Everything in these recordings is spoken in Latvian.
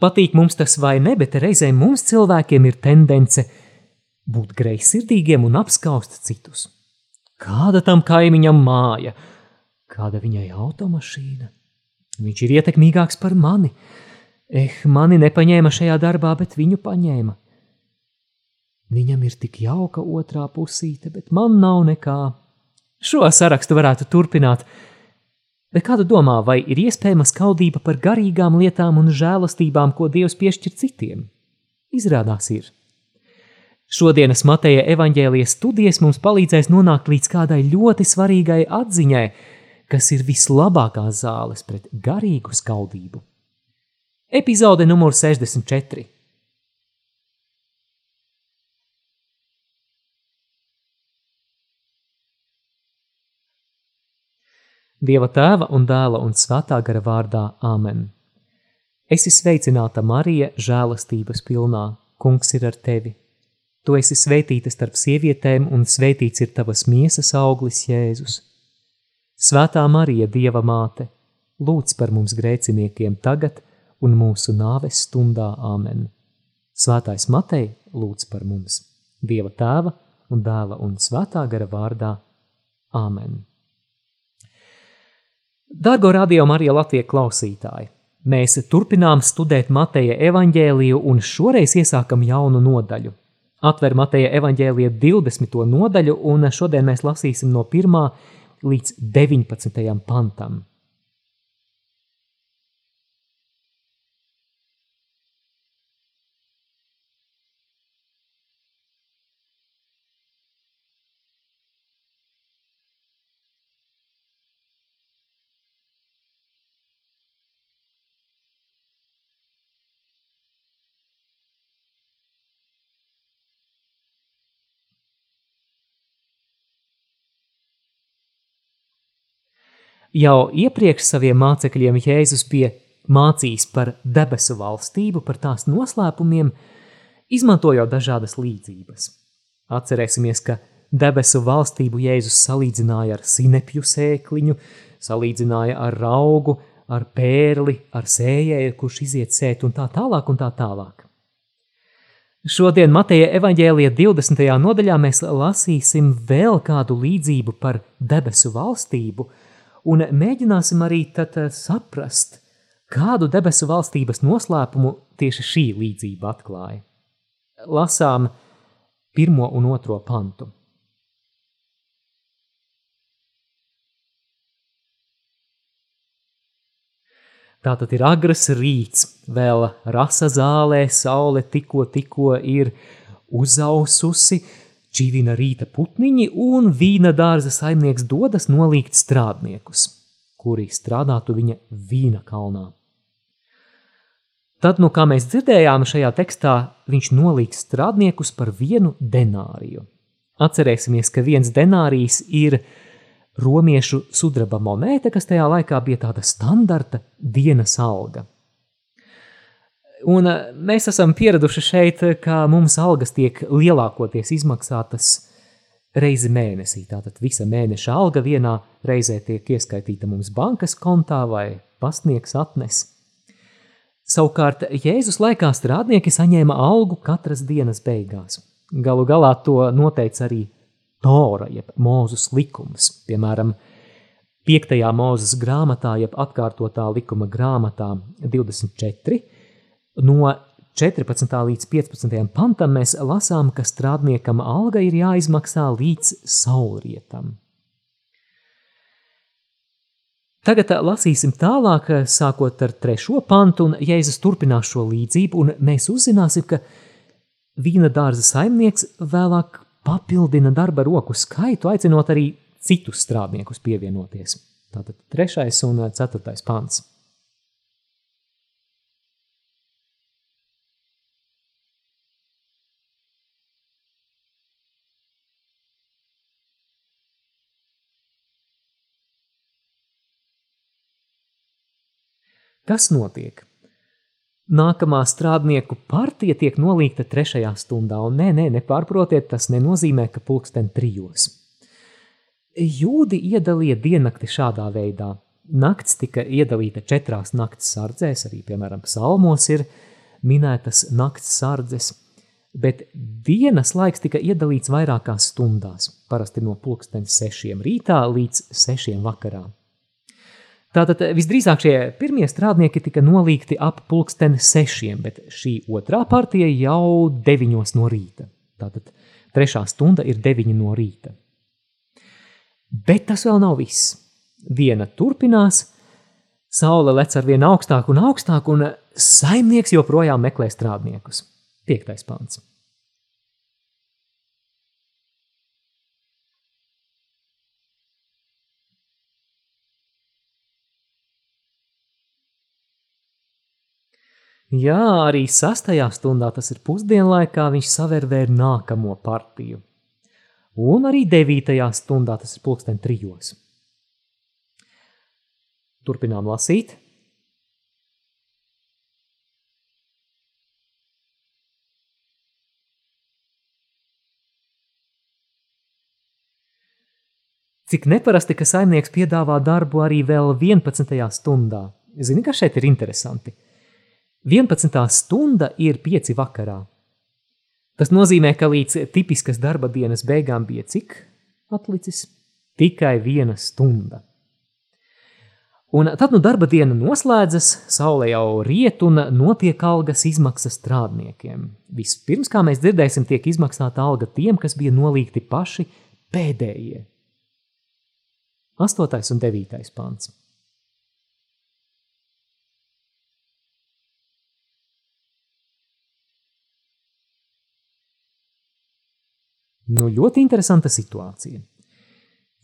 Patīk mums tas vai ne, bet reizēm mums cilvēkiem ir tendence būt greizsirdīgiem un apskaust citus. Kāda tam kaimiņam māja, kāda viņai automašīna? Viņš ir ietekmīgāks par mani. Eh, mani nepaņēma šajā darbā, bet viņu paņēma. Viņam ir tik jauka otrā pusīte, bet man nav nekā. Šo sarakstu varētu turpināt, Bet kā tu domā, vai ir iespējama skaudība par garīgām lietām un žēlastībām, ko Dievs piešķir citiem? Izrādās ir. Šodienas Mateja evaņģēlijas studijas mums palīdzēs nonākt līdz kādai ļoti svarīgai atziņai, kas ir vislabākās zāles pret garīgu skaudību. Epizode numur 64 Dieva tēva un dēla un svētā gara vārdā Āmen. Esi sveicināta Marija, žēlastības pilnā, kungs ir ar tevi. Tu esi sveitīta starp sievietēm, un sveitīts ir tavas miesas auglis Jēzus. Svētā Marija, Dieva māte, lūdz par mums grēciniekiem tagad un mūsu nāves stundā Āmen. Svētais Matei lūdz par mums, Dieva tēva un dēla un svētā gara vārdā Āmen. Dargo radio Marija Latvijas klausītāji! Mēs turpinām studēt Mateja evaņģēliju un šoreiz iesākam jaunu nodaļu. Atver Mateja evaņģēlija 20. nodaļu un šodien mēs lasīsim no 1. līdz 19. pantam. Jau iepriekš saviem mācekļiem Jēzus bija mācījis par debesu valstību, par tās noslēpumiem, izmantojot dažādas līdzības. Atcerēsimies, ka debesu valstību Jēzus salīdzināja ar sinepju sēkliņu, salīdzināja ar raugu, ar pērli, ar sējēju, kurš iziet sēt un tā tālāk un tā tālāk. Šodien Mateja evaņģēlija 20. nodaļā mēs lasīsim vēl kādu līdzību par debesu valstību – un mēģināsim arī tad eh, saprast, kādu debesu valstības noslēpumu tieši šī līdzība atklāja. Lasām pirmo un otro pantu. Tātad ir agras rīts, vēl rasa zālē, saule tikko, tikko ir uzaususi, Čīvina rīta putniņi un vīna dārza saimnieks dodas nolīgt strādniekus, kuri strādātu viņa vīna kalnā. Tad, nu kā mēs dzirdējām šajā tekstā, viņš nolīgt strādniekus par vienu denāriju. Atcerēsimies, ka viens denārijs ir romiešu sudraba monēta, kas tajā laikā bija tāda standarta dienas alga. Un eh, mēs esam pieraduši šeit, ka mums algas tiek lielākoties izmaksātas reizi mēnesī. Tātad visa mēneša alga vienā reizē tiek ieskaitīta mums bankas kontā vai pasniegs atnes. Savukārt Jēzus laikā strādnieki saņēma algu katras dienas beigās. Galu galā to noteica arī Tora, jeb Mūzes likums. Piemēram, 5. mūzes grāmatā, jeb atkārtotā likuma grāmatā 24, No 14. līdz 15. pantam mēs lasām, ka strādniekam alga ir jāizmaksā līdz saulrietam. Tagad lasīsim tālāk, sākot ar trešo pantu, un Jēzus turpinās šo līdzību, un mēs uzzināsim, ka vīna dārza saimnieks vēlāk papildina darba roku skaitu, aicinot arī citus strādniekus pievienoties. Tātad trešais un ceturtais pants. Kas notiek? Nākamā strādnieku partija tiek nolīgta trešajā stundā, un nē, nē, nepārprotiet, tas nenozīmē, ka pulksten trijos. Jūdi iedalīja diennakti šādā veidā. Nakts tika iedalīta četrās nakts sardzēs, arī, piemēram, psalmos ir minētas nakts sardzes, bet dienas laiks tika iedalīts vairākās stundās, parasti no pulksteņa sešiem rītā līdz sešiem vakarā. Tātad visdrīzāk šie pirmie strādnieki tika nolīgti ap pulksteni sešiem, bet šī otrā partija jau deviņos no rīta. Tātad trešā stunda ir deviņi no rīta. Bet tas vēl nav viss. Diena turpinās, saule lec ar vien augstāk un augstāk, un saimnieks joprojām meklē strādniekus. Piektais pants. Jā, arī sastajā stundā, tas ir pusdienlaikā, viņš savērvē nākamo partiju. Un arī devītajā stundā, tas ir pulksten trijos. Turpinām lasīt. Cik neparasti, ka saimnieks piedāvā darbu arī vēl 11. stundā. Zini, kas šeit ir interesanti? 11. stunda ir 5 vakarā. Tas nozīmē, ka līdz tipiskas darba dienas beigām bija cik atlicis? Tikai viena stunda. Un tad nu darba diena noslēdzas, saule jau riet un notiek algas izmaksas strādniekiem. Vispirms, kā mēs dzirdēsim, tiek izmaksāta alga tiem, kas bija nolīgti paši pēdējie. 8. un 9. pants. Nu, ļoti interesanta situācija.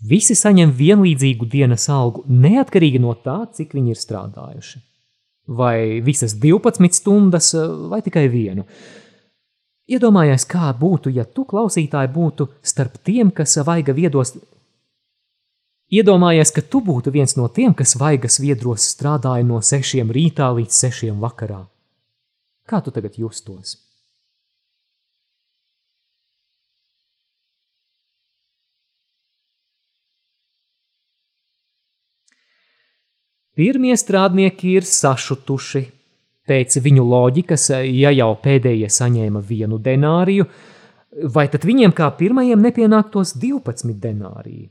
Visi saņem vienlīdzīgu dienas algu, neatkarīgi no tā, cik viņi ir strādājuši. Vai visas 12 stundas, vai tikai vienu. Iedomājies, kā būtu, ja tu klausītāji būtu starp tiem, kas vaiga viedos. Iedomājies, ka tu būtu viens no tiem, kas vaigas viedros strādāja no sešiem rītā līdz sešiem vakarā. Kā tu tagad justos? Pirmie strādnieki ir sašutuši. Pēc viņu loģikas, ja jau pēdējie saņēma vienu denāriju, vai tad viņiem kā pirmajiem nepienāktos 12 denāriji?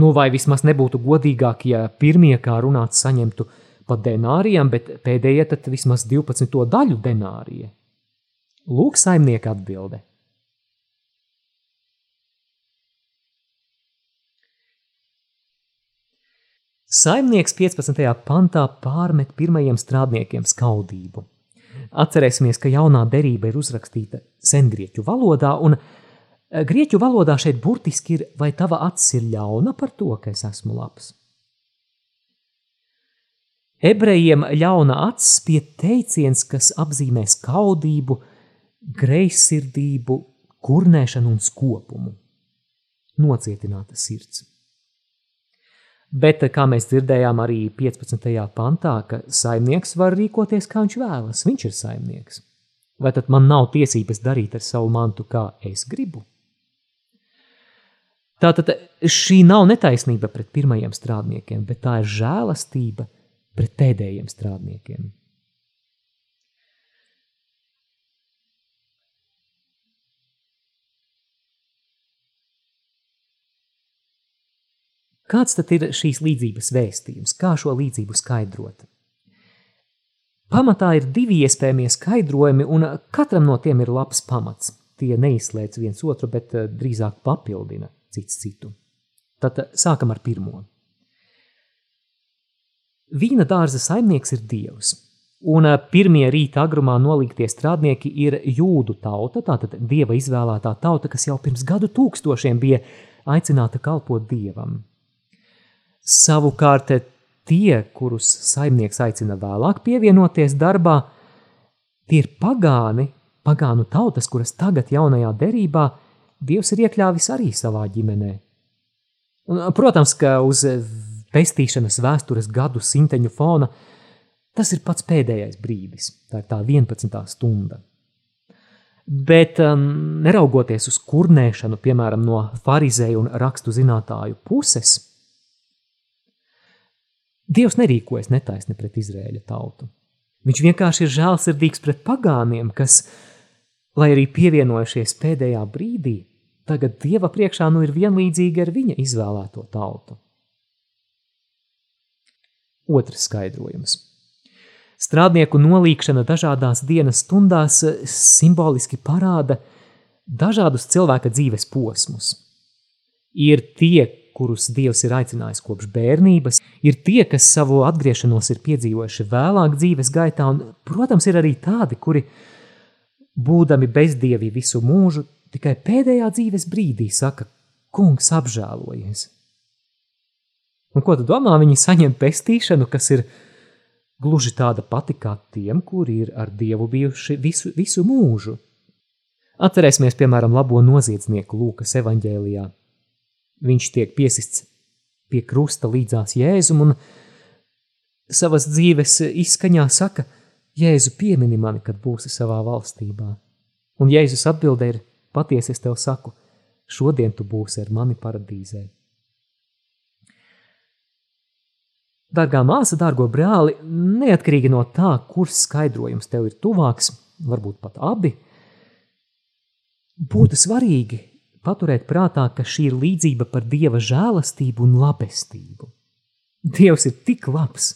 Nu, vai vismaz nebūtu godīgāk, ja pirmie, kā runāts, saņemtu pa denārijam, bet pēdējie tad vismaz 12 daļu denārija? Lūk, saimnieka atbilde. Saimnieks 15. pantā pārmet pirmajiem strādniekiem skaudību. Atcerēsimies, ka jaunā derība ir uzrakstīta sengrieķu valodā, un e, grieķu valodā šeit burtiski ir, vai tava acis ir ļauna par to, ka es esmu labs. Ebrejiem ļauna acis pie teiciens, kas apzīmē skaudību, greizsirdību, kurnēšanu un skopumu. Nocietināta sirds. Bet, kā mēs dzirdējām arī 15. pantā, ka saimnieks var rīkoties, kā viņš vēlas, viņš ir saimnieks. Vai tad man nav tiesības darīt ar savu mantu, kā es gribu? Tātad šī nav netaisnība pret pirmajiem strādniekiem, bet tā ir žēlastība pret pēdējiem strādniekiem. Kāds tad ir šīs līdzības vēstījums? Kā šo līdzību skaidrot? Pamatā ir divi iespējamie skaidrojumi, un katram no tiem ir labs pamats. Tie neizslēdz viens otru, bet eh, drīzāk papildina cits citu. Tad eh, sākam ar pirmo. Vīna dārza saimnieks ir dievs, un eh, pirmie rīta agrumā nolīgtie strādnieki ir jūdu tauta, tātad dieva izvēlētā tauta, kas jau pirms gadu tūkstošiem bija aicināta kalpot dievam. Savukārt tie, kurus saimnieks aicina vēlāk pievienoties darbā, tie ir pagāni, pagānu tautas, kuras tagad jaunajā derībā Dievs ir iekļāvis arī savā ģimenē. Un, protams, ka uz pestīšanas vēstures gadu simteņu fona tas ir pats pēdējais brīdis, tā ir tā 11. stunda. Bet um, neraugoties uz kurnēšanu, piemēram, no farizēju un rakstu zinātāju puses – Dievs nerīkojas netaisni pret Izrēļa tautu. Viņš vienkārši ir žēlsirdīgs pret pagāniem, kas, lai arī pievienojušies pēdējā brīdī, tagad Dieva priekšā nu ir vienlīdzīgi ar viņa izvēlēto tautu. Otrs skaidrojums. Strādnieku nolīkšana dažādās dienas stundās simboliski parāda dažādus cilvēka dzīves posmus. Ir tie, kurus Dievs ir aicinājis kopš bērnības, ir tie, kas savu atgriešanos ir piedzīvojuši vēlāk dzīves gaitā, un, protams, ir arī tādi, kuri, būdami bezdievi visu mūžu, tikai pēdējā dzīves brīdī saka, kungs apžēlojies. Un ko tu domā, viņi saņem pestīšanu, kas ir gluži tāda pati kā tiem, kuri ir ar Dievu bijuši visu, visu mūžu. Atcerēsimies, piemēram, labo noziedznieku Lūkas evaņģēlijā – viņš tiek piesists pie krusta līdzās Jēzum un savas dzīves izskaņā saka, Jēzu piemini mani, kad būsi savā valstībā. Un Jēzus atbildē ir, patiesi es tev saku, šodien tu būsi ar mani paradīzē. Dargā māsa, dārgo brāli, neatkarīgi no tā, kurš skaidrojums tev ir tuvāks, varbūt pat abi, būtu svarīgi paturēt prātā, ka šī ir līdzība par Dieva žēlastību un labestību. Dievs ir tik labs.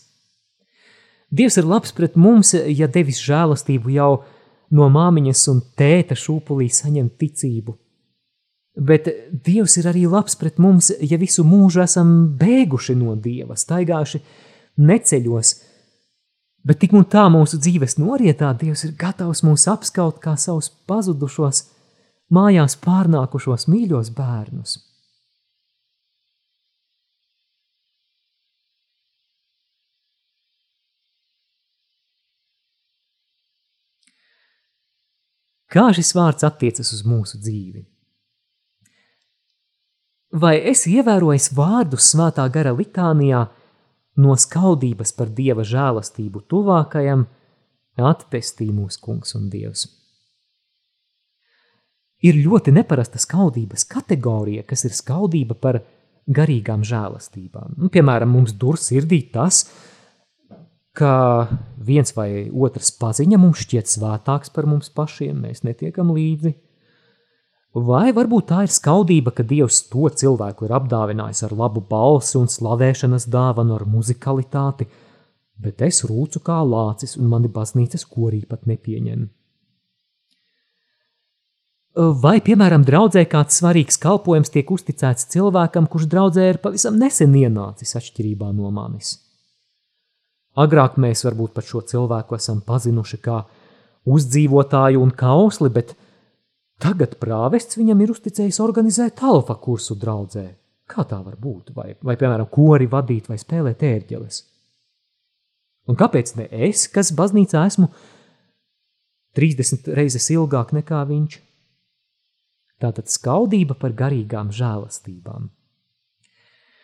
Dievs ir labs pret mums, ja devis žēlastību jau no māmiņas un tēta šūpulī saņem ticību. Bet Dievs ir arī labs pret mums, ja visu mūžu esam bēguši no Dieva, staigājuši neceļos, bet tik un tā mūsu dzīves norietā Dievs ir gatavs mūs apskaut kā savus pazudušos mājās pārnākušos mīļos bērnus. Kā šis vārds attiecas uz mūsu dzīvi? Vai es ievēroju vārdus svētā gara litānijā no skaudības par dieva žēlastību tuvākajam, atpestī mūsu kungs un dievs? Ir ļoti neparasta skaudības kategorija, kas ir skaudība par garīgām žēlastībām. Nu, piemēram, mums dur sirdī tas, ka viens vai otrs paziņa mums šķiet svētāks par mums pašiem, mēs netiekam līdzi. Vai varbūt tā ir skaudība, ka Dievs to cilvēku ir apdāvinājis ar labu balsi un slavēšanas dāvanu ar muzikalitāti, bet es rūcu kā lācis un mani baznīcas korī pat nepieņem. Vai, piemēram, draudzē kāds svarīgs kalpojums tiek uzticēts cilvēkam, kurš draudzē ir pavisam nesen ienācis atšķirībā no manis. Agrāk mēs varbūt pat šo cilvēku esam pazinuši kā uzdzīvotāju un kausli, bet tagad prāvests viņam ir uzticējis organizēt alfa kursu draudzē. Kā tā var būt? Vai, vai piemēram, kori vadīt vai spēlēt ērģeles? Un kāpēc ne es, kas baznīcā esmu 30 reizes ilgāk nekā viņš? Tātad skaudība par garīgām žēlastībām.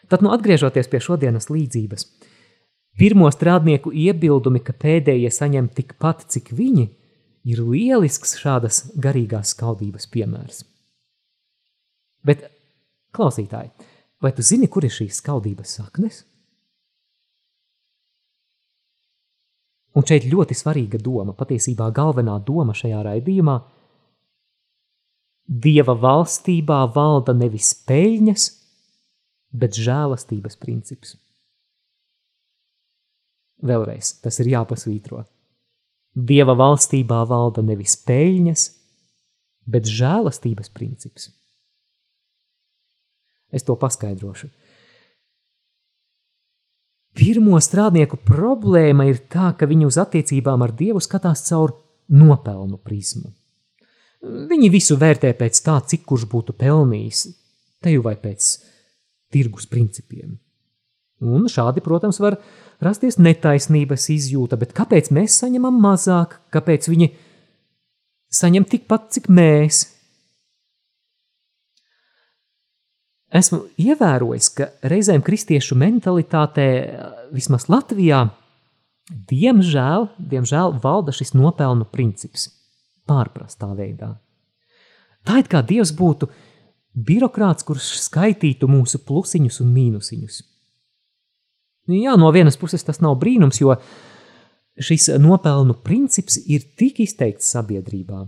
Tad, nu, atgriežoties pie šodienas līdzības, pirmo strādnieku iebildumi, ka pēdējie saņem tikpat, cik viņi, ir lielisks šādas garīgās skaudības piemērs. Bet, klausītāji, vai tu zini, kur ir šīs skaudības saknes? Un šeit ļoti svarīga doma, patiesībā galvenā doma šajā raidījumā – Dieva valstībā valda nevis peļņas, bet žēlastības princips. Vēlreiz tas ir jāpasvītro. Dieva valstībā valda nevis peļņas, bet žēlastības princips. Es to paskaidrošu. Pirmo strādnieku problēma ir tā, ka viņi uz attiecībām ar Dievu skatās caur nopelnu prizmu. Viņi visu vērtē pēc tā, cik kurš būtu pelnījis, teju vai pēc tirgus principiem. Un šādi, protams, var rasties netaisnības izjūta, bet kāpēc mēs saņemam mazāk, kāpēc viņi saņem tikpat, cik mēs? Esmu ievērojis, ka reizēm kristiešu mentalitātē, vismaz Latvijā, diemžēl, diemžēl valda šis nopelnu princips – pārprastā veidā. Tā it kā Dievs būtu birokrāts, kurš skaitītu mūsu plusiņus un mīnusiņus. Jā, no vienas puses tas nav brīnums, jo šis nopelnu princips ir tik izteikts sabiedrībā.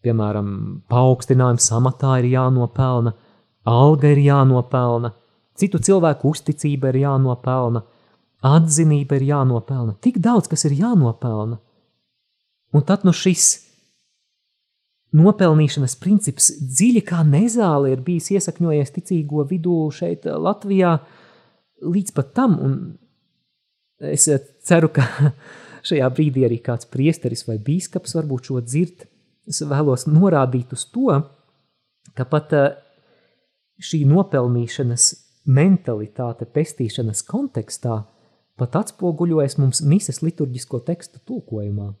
Piemēram, paaugstinājums samatā ir jānopelna, alga ir jānopelna, citu cilvēku uzticība ir jānopelna, atzinība ir jānopelna, tik daudz, kas ir jānopelna. Un tad nu šis nopelnīšanas princips dziļi kā nezāle ir bijis iesakņojies ticīgo vidū šeit Latvijā līdz pat tam, un es ceru, ka šajā brīdī arī kāds priesteris vai bīskaps varbūt šo dzird, es vēlos norādīt uz to, ka pat eh, šī nopelnīšanas mentalitāte pestīšanas kontekstā pat atspoguļojas mums mises liturģisko tekstu tulkojumā.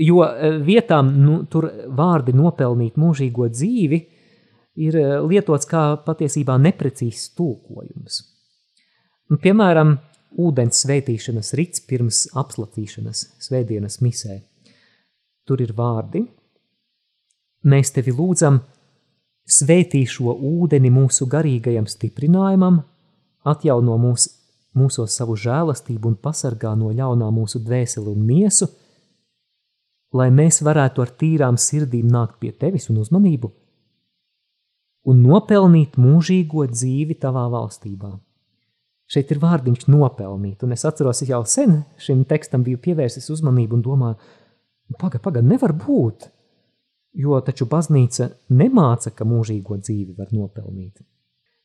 Jo e, vietām nu, tur vārdi nopelnīt mūžīgo dzīvi ir e, lietots kā patiesībā neprecīzs tulkojums. Un, piemēram, ūdens svētīšanas rits pirms apslacīšanas svētdienas misē. Tur ir vārdi. Mēs tevi lūdzam, svētī šo ūdeni mūsu garīgajam stiprinājumam, atjauno mūs, mūsos savu žēlastību un pasargā no ļaunā mūsu dvēseli un miesu – lai mēs varētu ar tīrām sirdīm nākt pie tevis un uzmanību un nopelnīt mūžīgo dzīvi tavā valstībā. Šeit ir vārdiņš nopelnīt, un es atceros, es jau sen šim tekstam biju pievērsis uzmanību un domāju, paga, paga, nevar būt, jo taču baznīca nemāca, ka mūžīgo dzīvi var nopelnīt.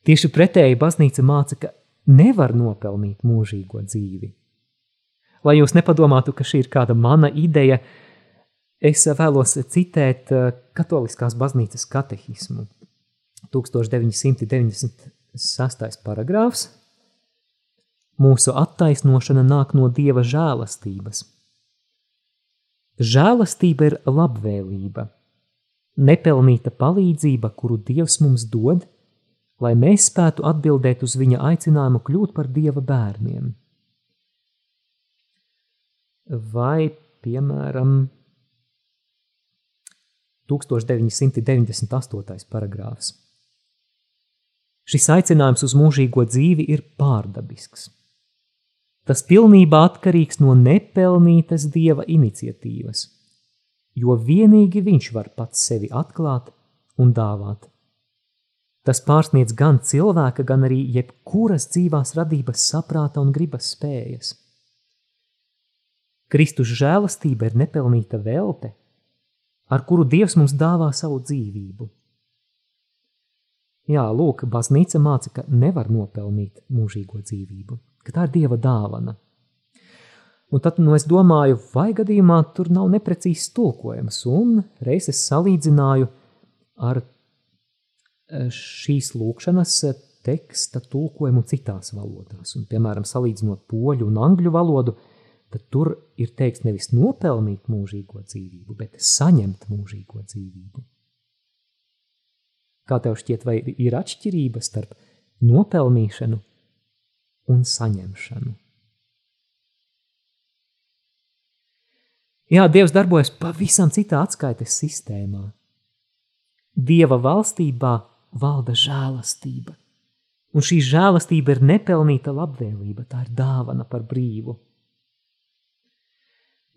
Tieši pretēji baznīca māca, ka nevar nopelnīt mūžīgo dzīvi. Lai jūs nepadomātu, ka šī ir kāda mana ideja, uh, Es vēlos citēt eh, Katoliskās baznīcas katehismu. 1996. paragrāfs. Mūsu attaisnošana nāk no Dieva žēlastības. Žēlastība ir labvēlība, nepelnīta palīdzība, kuru Dievs mums dod, lai mēs spētu atbildēt uz viņa aicinājumu kļūt par Dieva bērniem. Vai, piemēram, 1998. paragrāfs. Šis aicinājums uz mūžīgo dzīvi ir pārdabisks. Tas pilnībā atkarīgs no nepelnītas dieva iniciatīvas, jo vienīgi viņš var pats sevi atklāt un dāvāt. Tas pārsniedz gan cilvēka, gan arī jebkuras dzīvās radības saprāta un gribas spējas. Kristus žēlastība ir nepelnīta velte, ar kuru Dievs mums dāvā savu dzīvību. Jā, lūk, baznīca māca, ka nevar nopelnīt mūžīgo dzīvību, ka tā ir Dieva dāvana. Un tad nu, es domāju, vai gadījumā tur nav neprecīzs tulkojums, un reiz es salīdzināju ar eh, šīs lūkšanas teksta tulkojumu citās valodās. Un, piemēram, salīdzinot poļu un angļu valodu, tad tur ir teikts nevis nopelnīt mūžīgo dzīvību, bet saņemt mūžīgo dzīvību. Kā tev šķiet, vai ir atšķirība starp nopelnīšanu un saņemšanu? Jā, Dievs darbojas pavisam citā atskaites sistēmā. Dieva valstībā valda žēlastība, un šī žēlastība ir nepelnīta labvēlība, tā ir dāvana par brīvu.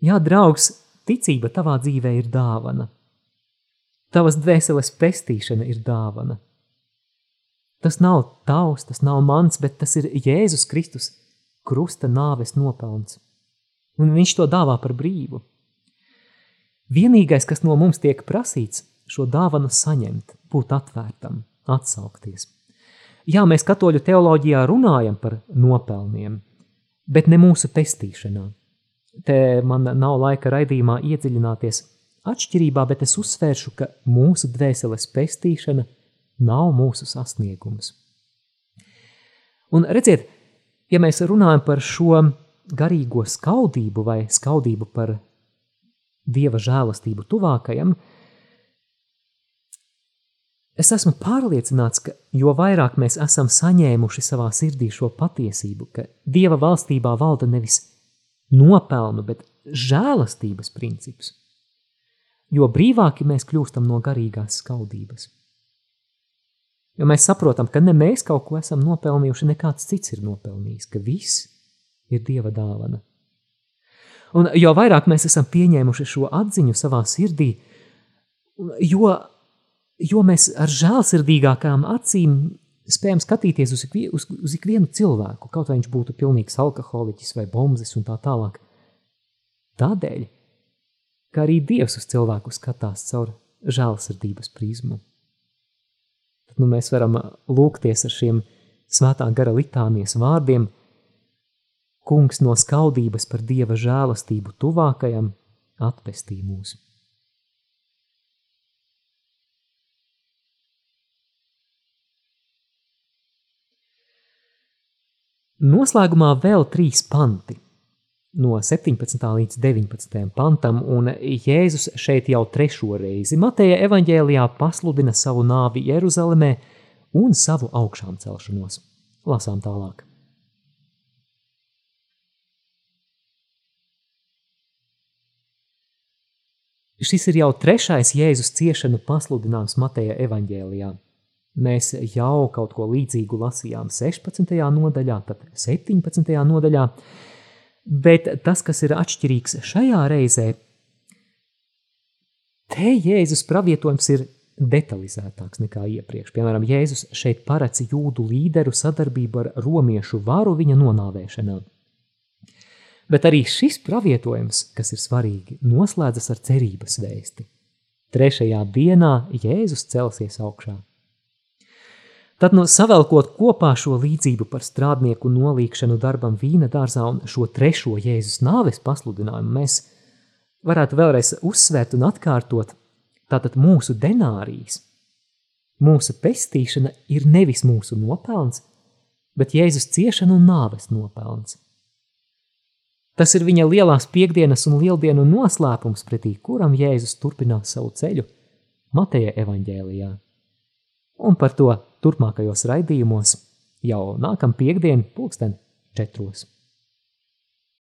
Jā, draugs, ticība tavā dzīvē ir dāvana. Tavas dvēseles pestīšana ir dāvana. Tas nav tavs, tas nav mans, bet tas ir Jēzus Kristus krusta nāves nopelns. Un viņš to dāvā par brīvu. Vienīgais, kas no mums tiek prasīts, šo dāvanu saņemt, būt atvērtam, atsaukties. Jā, mēs katoļu teoloģijā runājam par nopelniem, bet ne mūsu pestīšanā. Te man nav laika raidījumā iedziļināties atšķirībā, bet es uzsvēršu, ka mūsu dvēseles pestīšana nav mūsu sasniegums. Un redziet, ja mēs runājam par šo garīgo skaudību vai skaudību par dieva žēlastību tuvākajam, es esmu pārliecināts, ka jo vairāk mēs esam saņēmuši savā sirdī šo patiesību, ka dieva valstībā valda nevis nopelnu, bet žēlastības princips. Jo brīvāki mēs kļūstam no garīgās skaudības. Jo mēs saprotam, ka ne mēs kaut ko esam nopelnījuši, nekāds cits ir nopelnījis, ka viss ir Dieva dāvana. Un jo vairāk mēs esam pieņēmuši šo atziņu savā sirdī, jo, jo mēs ar žēlsirdīgākām acīm spējam skatīties uz, ikvie, uz, uz ikvienu cilvēku, kaut vai viņš būtu pilnīgs alkoholiķis vai bombzis un tā tālāk. Tādēļ, ka arī Dievs uz cilvēku skatās caur žēlsirdības prizmu. Tad nu, mēs varam lūgties ar šiem svētā gara litānijas vārdiem – Kungs no skaudības par Dieva žēlastību tuvākajam atpestī mūs. Noslēgumā vēl trīs panti no 17. līdz 19. pantam, un Jēzus šeit jau trešo reizi Mateja evaņģēlijā pasludina savu nāvi Jeruzalemē un savu augšām celšanos. Lasām tālāk. Šis ir jau trešais Jēzus ciešanu pasludinājums Mateja evaņģēlijā. Mēs jau kaut ko līdzīgu lasījām 16. nodaļā, tad 17. nodaļā, bet tas, kas ir atšķirīgs šajā reizē, te Jēzus pravietojums ir detalizētāks nekā iepriekš. Piemēram, Jēzus šeit paredz jūdu līderu sadarbību ar romiešu varu viņa nonāvēšanā. Bet arī šis pravietojums, kas ir svarīgi, noslēdzas ar cerības vēsti. Trešajā dienā Jēzus celsies augšā. Tad, no savelkot kopā šo līdzību par strādnieku nolīgšanu darbam vīna dārzā un šo trešo Jēzus nāves pasludinājumu, mēs varētu vēlreiz uzsvērt un atkārtot, tātad mūsu denārijas, mūsu pestīšana ir nevis mūsu nopelns, bet Jēzus ciešana un nāves nopelns. Tas ir viņa lielās piekdienas un lieldienu noslēpums, pretī kuram Jēzus turpinās savu ceļu Mateja evaņģēlijā. Un par to turpmākajos raidījumos jau nākam piekdien pulksten četros.